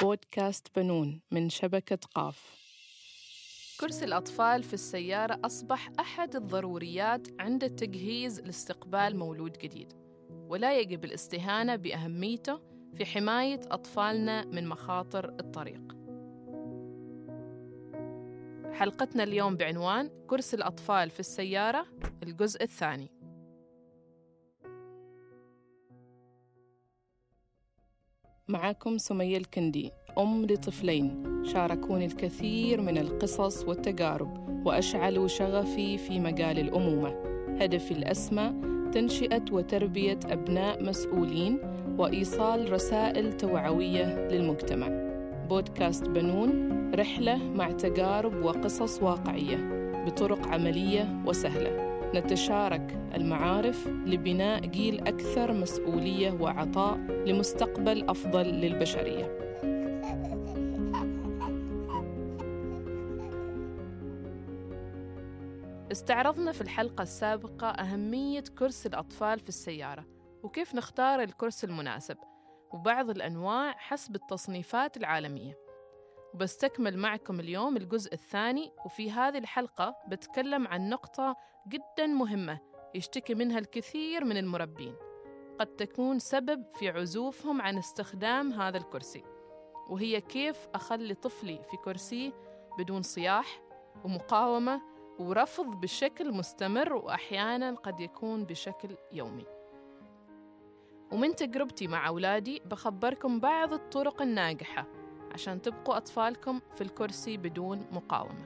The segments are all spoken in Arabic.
بودكاست بنون من شبكة قاف. كرسي الأطفال في السيارة أصبح أحد الضروريات عند التجهيز لاستقبال مولود جديد ولا يجب الاستهانة بأهميته في حماية أطفالنا من مخاطر الطريق. حلقتنا اليوم بعنوان كرسي الأطفال في السيارة الجزء الثاني. معكم سمية الكندي أم لطفلين شاركوني الكثير من القصص والتجارب وأشعلوا شغفي في مجال الأمومة. هدفي الأسمى تنشئة وتربية أبناء مسؤولين وإيصال رسائل توعوية للمجتمع. بودكاست بنون رحلة مع تجارب وقصص واقعية بطرق عملية وسهلة. نتشارك المعارف لبناء جيل أكثر مسؤولية وعطاء لمستقبل أفضل للبشرية. استعرضنا في الحلقة السابقة أهمية كرسي الأطفال في السيارة وكيف نختار الكرسي المناسب وبعض الأنواع حسب التصنيفات العالمية. وبستكمل معكم اليوم الجزء الثاني وفي هذه الحلقة بتكلم عن نقطة جدا مهمة يشتكي منها الكثير من المربين. قد تكون سبب في عزوفهم عن استخدام هذا الكرسي وهي كيف أخلي طفلي في كرسي بدون صياح ومقاومة ورفض بشكل مستمر وأحيانا قد يكون بشكل يومي. ومن تجربتي مع أولادي بخبركم بعض الطرق الناجحة عشان تبقوا أطفالكم في الكرسي بدون مقاومة.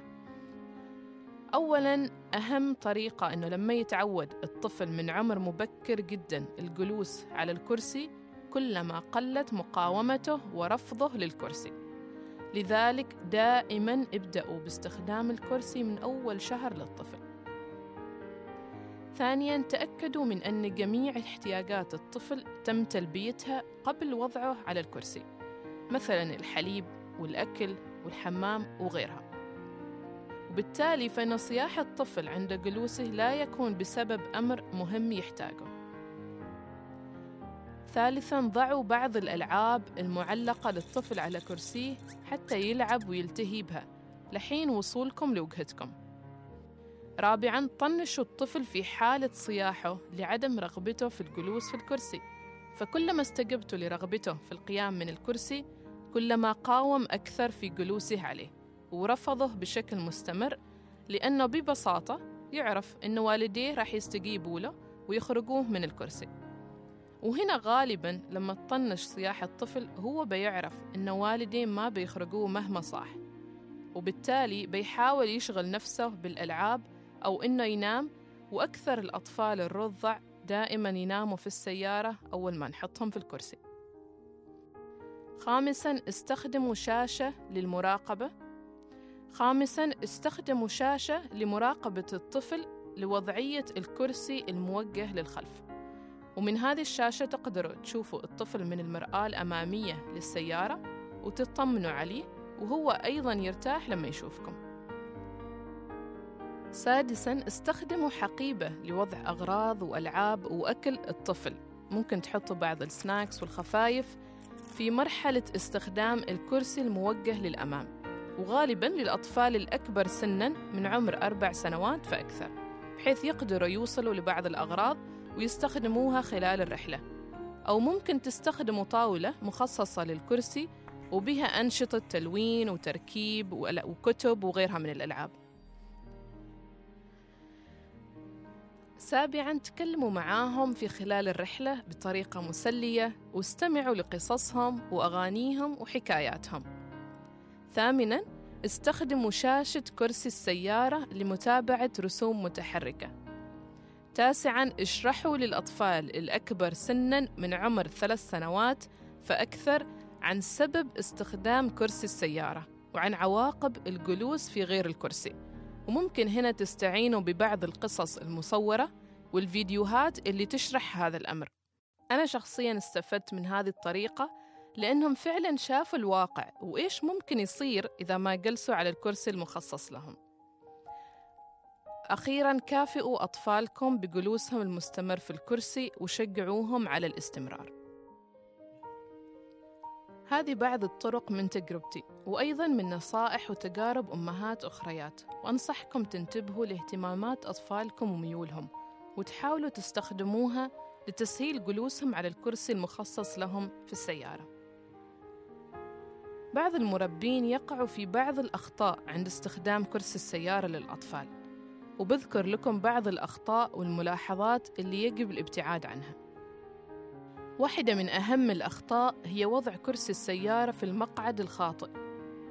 أولاً أهم طريقة أنه لما يتعود الطفل من عمر مبكر جداً الجلوس على الكرسي كلما قلت مقاومته ورفضه للكرسي. لذلك دائما ابدأوا باستخدام الكرسي من أول شهر للطفل. ثانيا تأكدوا من أن جميع احتياجات الطفل تم تلبيتها قبل وضعه على الكرسي. مثلا الحليب والأكل والحمام وغيرها. وبالتالي فإن صياح الطفل عند جلوسه لا يكون بسبب أمر مهم يحتاجه. ثالثا ضعوا بعض الألعاب المعلقة للطفل على كرسيه حتى يلعب ويلتهي بها. لحين وصولكم لوجهتكم. رابعا طنشوا الطفل في حالة صياحه لعدم رغبته في الجلوس في الكرسي. فكلما استجبت لرغبته في القيام من الكرسي كلما قاوم أكثر في جلوسه عليه ورفضه بشكل مستمر لأنه ببساطة يعرف أن والديه راح يستجيبوا له ويخرجوه من الكرسي. وهنا غالبا لما تطنش صياح الطفل هو بيعرف أن والديه ما بيخرجوه مهما صاح وبالتالي بيحاول يشغل نفسه بالألعاب أو إنه ينام وأكثر الأطفال الرضع دائما يناموا في السيارة أول ما نحطهم في الكرسي. خامسا استخدموا شاشة للمراقبة. خامسا استخدموا شاشة لمراقبة الطفل لوضعية الكرسي الموجه للخلف. ومن هذه الشاشة تقدروا تشوفوا الطفل من المرآة الأمامية للسيارة وتطمنوا عليه وهو أيضا يرتاح لما يشوفكم. سادسا استخدموا حقيبة لوضع أغراض وألعاب وأكل الطفل. ممكن تحطوا بعض السناكس والخفايف في مرحلة استخدام الكرسي الموجه للأمام وغالبا للأطفال الأكبر سنا من عمر أربع سنوات فأكثر بحيث يقدروا يوصلوا لبعض الأغراض ويستخدموها خلال الرحلة. أو ممكن تستخدموا طاولة مخصصة للكرسي وبها أنشطة تلوين وتركيب وكتب وغيرها من الألعاب. سابعا تكلموا معاهم في خلال الرحلة بطريقة مسلية واستمعوا لقصصهم وأغانيهم وحكاياتهم. ثامنا استخدموا شاشة كرسي السيارة لمتابعة رسوم متحركة. تاسعا اشرحوا للأطفال الأكبر سنا من عمر ثلاث سنوات فأكثر عن سبب استخدام كرسي السيارة وعن عواقب الجلوس في غير الكرسي. وممكن هنا تستعينوا ببعض القصص المصورة والفيديوهات اللي تشرح هذا الأمر. أنا شخصيا استفدت من هذه الطريقة لأنهم فعلا شافوا الواقع وإيش ممكن يصير إذا ما جلسوا على الكرسي المخصص لهم. أخيرا كافئوا أطفالكم بجلوسهم المستمر في الكرسي وشجعوهم على الاستمرار. هذه بعض الطرق من تجربتي وأيضا من نصائح وتجارب أمهات أخريات. وأنصحكم تنتبهوا لاهتمامات أطفالكم وميولهم وتحاولوا تستخدموها لتسهيل جلوسهم على الكرسي المخصص لهم في السيارة. بعض المربين يقعوا في بعض الأخطاء عند استخدام كرسي السيارة للأطفال وبذكر لكم بعض الأخطاء والملاحظات اللي يجب الابتعاد عنها. واحدة من أهم الأخطاء هي وضع كرسي السيارة في المقعد الخاطئ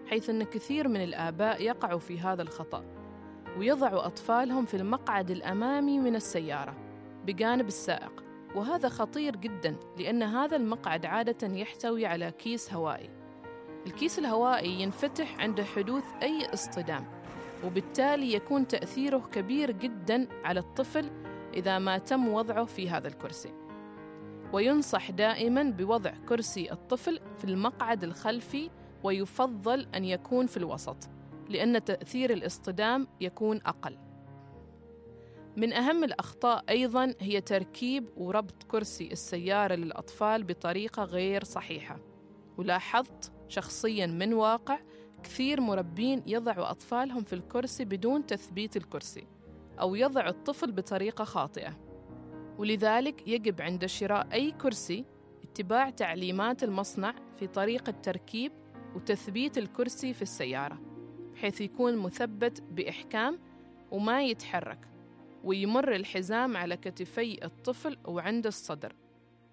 حيث أن كثير من الآباء يقعوا في هذا الخطأ ويضعوا أطفالهم في المقعد الأمامي من السيارة بجانب السائق وهذا خطير جدا لأن هذا المقعد عادة يحتوي على كيس هوائي. الكيس الهوائي ينفتح عند حدوث أي اصطدام وبالتالي يكون تأثيره كبير جدا على الطفل إذا ما تم وضعه في هذا الكرسي. وينصح دائما بوضع كرسي الطفل في المقعد الخلفي ويفضل أن يكون في الوسط لأن تأثير الاصطدام يكون أقل. من أهم الأخطاء أيضا هي تركيب وربط كرسي السيارة للأطفال بطريقة غير صحيحة. ولاحظت شخصيا من واقع كثير مربين يضعوا أطفالهم في الكرسي بدون تثبيت الكرسي أو يضع الطفل بطريقة خاطئة. ولذلك يجب عند شراء أي كرسي اتباع تعليمات المصنع في طريقة تركيب وتثبيت الكرسي في السيارة بحيث يكون مثبت بإحكام وما يتحرك ويمر الحزام على كتفي الطفل وعند الصدر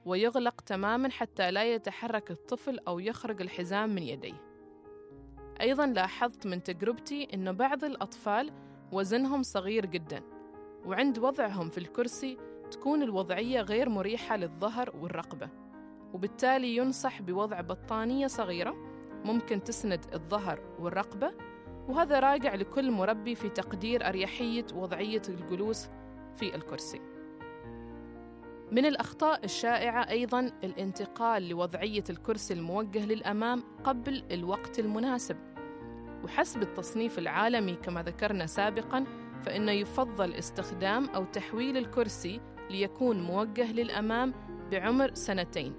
ويغلق تماما حتى لا يتحرك الطفل أو يخرج الحزام من يديه. أيضا لاحظت من تجربتي أن بعض الأطفال وزنهم صغير جدا وعند وضعهم في الكرسي تكون الوضعية غير مريحة للظهر والرقبة وبالتالي ينصح بوضع بطانية صغيرة ممكن تسند الظهر والرقبة وهذا راجع لكل مربي في تقدير أريحية وضعية الجلوس في الكرسي. من الأخطاء الشائعة أيضا الانتقال لوضعية الكرسي الموجه للأمام قبل الوقت المناسب. وحسب التصنيف العالمي كما ذكرنا سابقا فإنه يفضل استخدام أو تحويل الكرسي ليكون موجه للأمام بعمر سنتين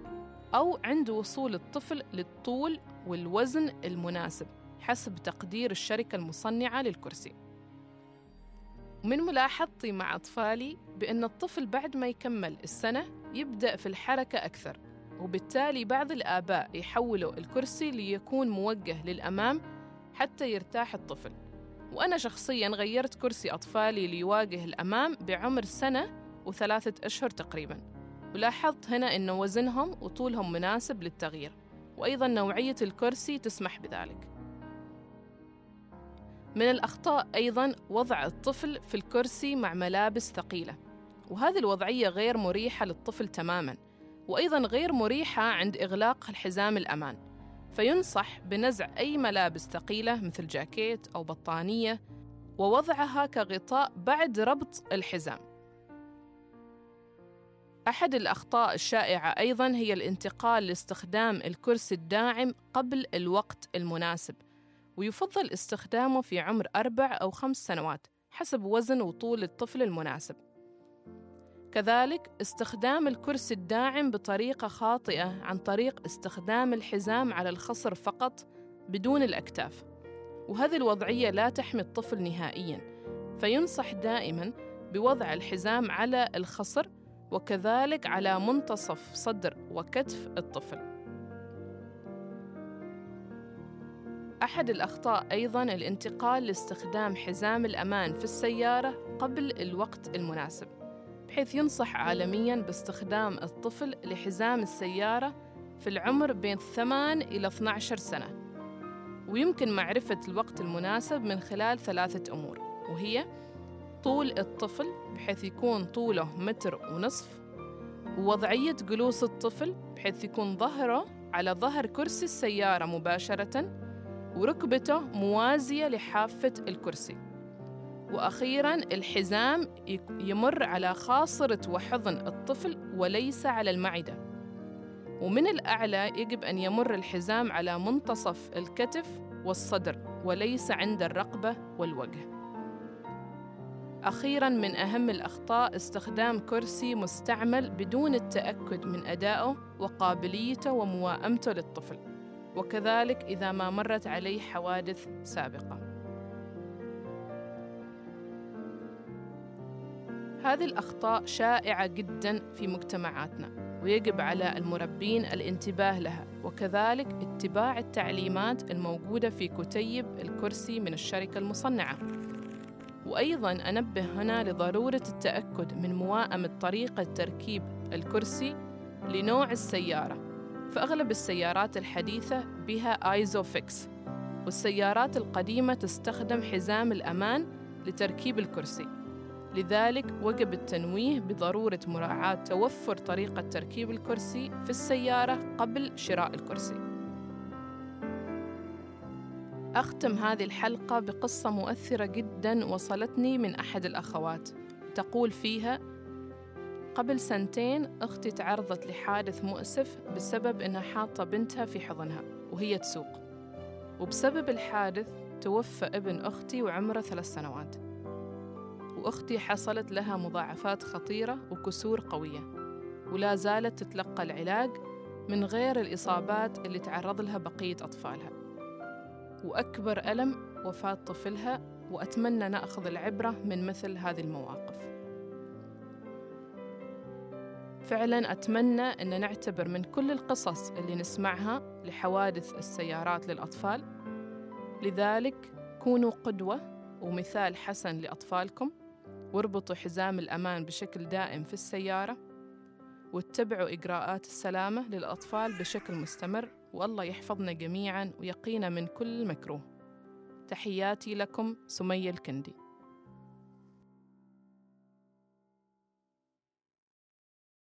أو عند وصول الطفل للطول والوزن المناسب حسب تقدير الشركة المصنعة للكرسي. ومن ملاحظتي مع أطفالي بأن الطفل بعد ما يكمل السنة يبدأ في الحركة أكثر وبالتالي بعض الآباء يحولوا الكرسي ليكون موجه للأمام حتى يرتاح الطفل. وأنا شخصياً غيرت كرسي أطفالي ليواجه الأمام بعمر سنة وثلاثة أشهر تقريبا. ولاحظت هنا أن وزنهم وطولهم مناسب للتغيير وأيضا نوعية الكرسي تسمح بذلك. من الأخطاء أيضا وضع الطفل في الكرسي مع ملابس ثقيلة وهذه الوضعية غير مريحة للطفل تماما وأيضا غير مريحة عند إغلاق الحزام الأمان. فينصح بنزع أي ملابس ثقيلة مثل جاكيت أو بطانية ووضعها كغطاء بعد ربط الحزام. أحد الأخطاء الشائعة أيضاً هي الانتقال لاستخدام الكرسي الداعم قبل الوقت المناسب ويفضل استخدامه في عمر أربع أو خمس سنوات حسب وزن وطول الطفل المناسب. كذلك استخدام الكرسي الداعم بطريقة خاطئة عن طريق استخدام الحزام على الخصر فقط بدون الأكتاف وهذه الوضعية لا تحمي الطفل نهائياً فينصح دائماً بوضع الحزام على الخصر وكذلك على منتصف صدر وكتف الطفل. أحد الأخطاء أيضاً الانتقال لاستخدام حزام الأمان في السيارة قبل الوقت المناسب بحيث ينصح عالمياً باستخدام الطفل لحزام السيارة في العمر بين 8 إلى 12 سنة. ويمكن معرفة الوقت المناسب من خلال ثلاثة أمور وهي طول الطفل بحيث يكون طوله متر ونصف ووضعية جلوس الطفل بحيث يكون ظهره على ظهر كرسي السيارة مباشرة وركبته موازية لحافة الكرسي. وأخيرا الحزام يمر على خاصرة وحضن الطفل وليس على المعدة. ومن الأعلى يجب أن يمر الحزام على منتصف الكتف والصدر وليس عند الرقبة والوجه. أخيراً من أهم الأخطاء استخدام كرسي مستعمل بدون التأكد من أدائه وقابليته وموائمته للطفل وكذلك إذا ما مرت عليه حوادث سابقة. هذه الأخطاء شائعة جدا في مجتمعاتنا ويجب على المربين الانتباه لها وكذلك اتباع التعليمات الموجودة في كتيب الكرسي من الشركة المصنعة. وأيضا أنبه هنا لضرورة التأكد من موائمة طريقة تركيب الكرسي لنوع السيارة فأغلب السيارات الحديثة بها آيزوفيكس والسيارات القديمة تستخدم حزام الأمان لتركيب الكرسي لذلك وجب التنويه بضرورة مراعاة توفر طريقة تركيب الكرسي في السيارة قبل شراء الكرسي. أختم هذه الحلقة بقصة مؤثرة جدا وصلتني من أحد الأخوات. تقول فيها قبل سنتين أختي تعرضت لحادث مؤسف بسبب إنها حاطة بنتها في حضنها وهي تسوق. وبسبب الحادث توفى ابن أختي وعمره ثلاث سنوات. وأختي حصلت لها مضاعفات خطيرة وكسور قوية ولا زالت تتلقى العلاج من غير الإصابات اللي تعرض لها بقية أطفالها. وأكبر ألم وفاة طفلها وأتمنى نأخذ العبرة من مثل هذه المواقف. فعلا أتمنى أن نعتبر من كل القصص اللي نسمعها لحوادث السيارات للأطفال. لذلك كونوا قدوة ومثال حسن لأطفالكم واربطوا حزام الأمان بشكل دائم في السيارة واتبعوا إجراءات السلامة للأطفال بشكل مستمر. والله يحفظنا جميعا ويقينا من كل مكروه. تحياتي لكم سمية الكندي.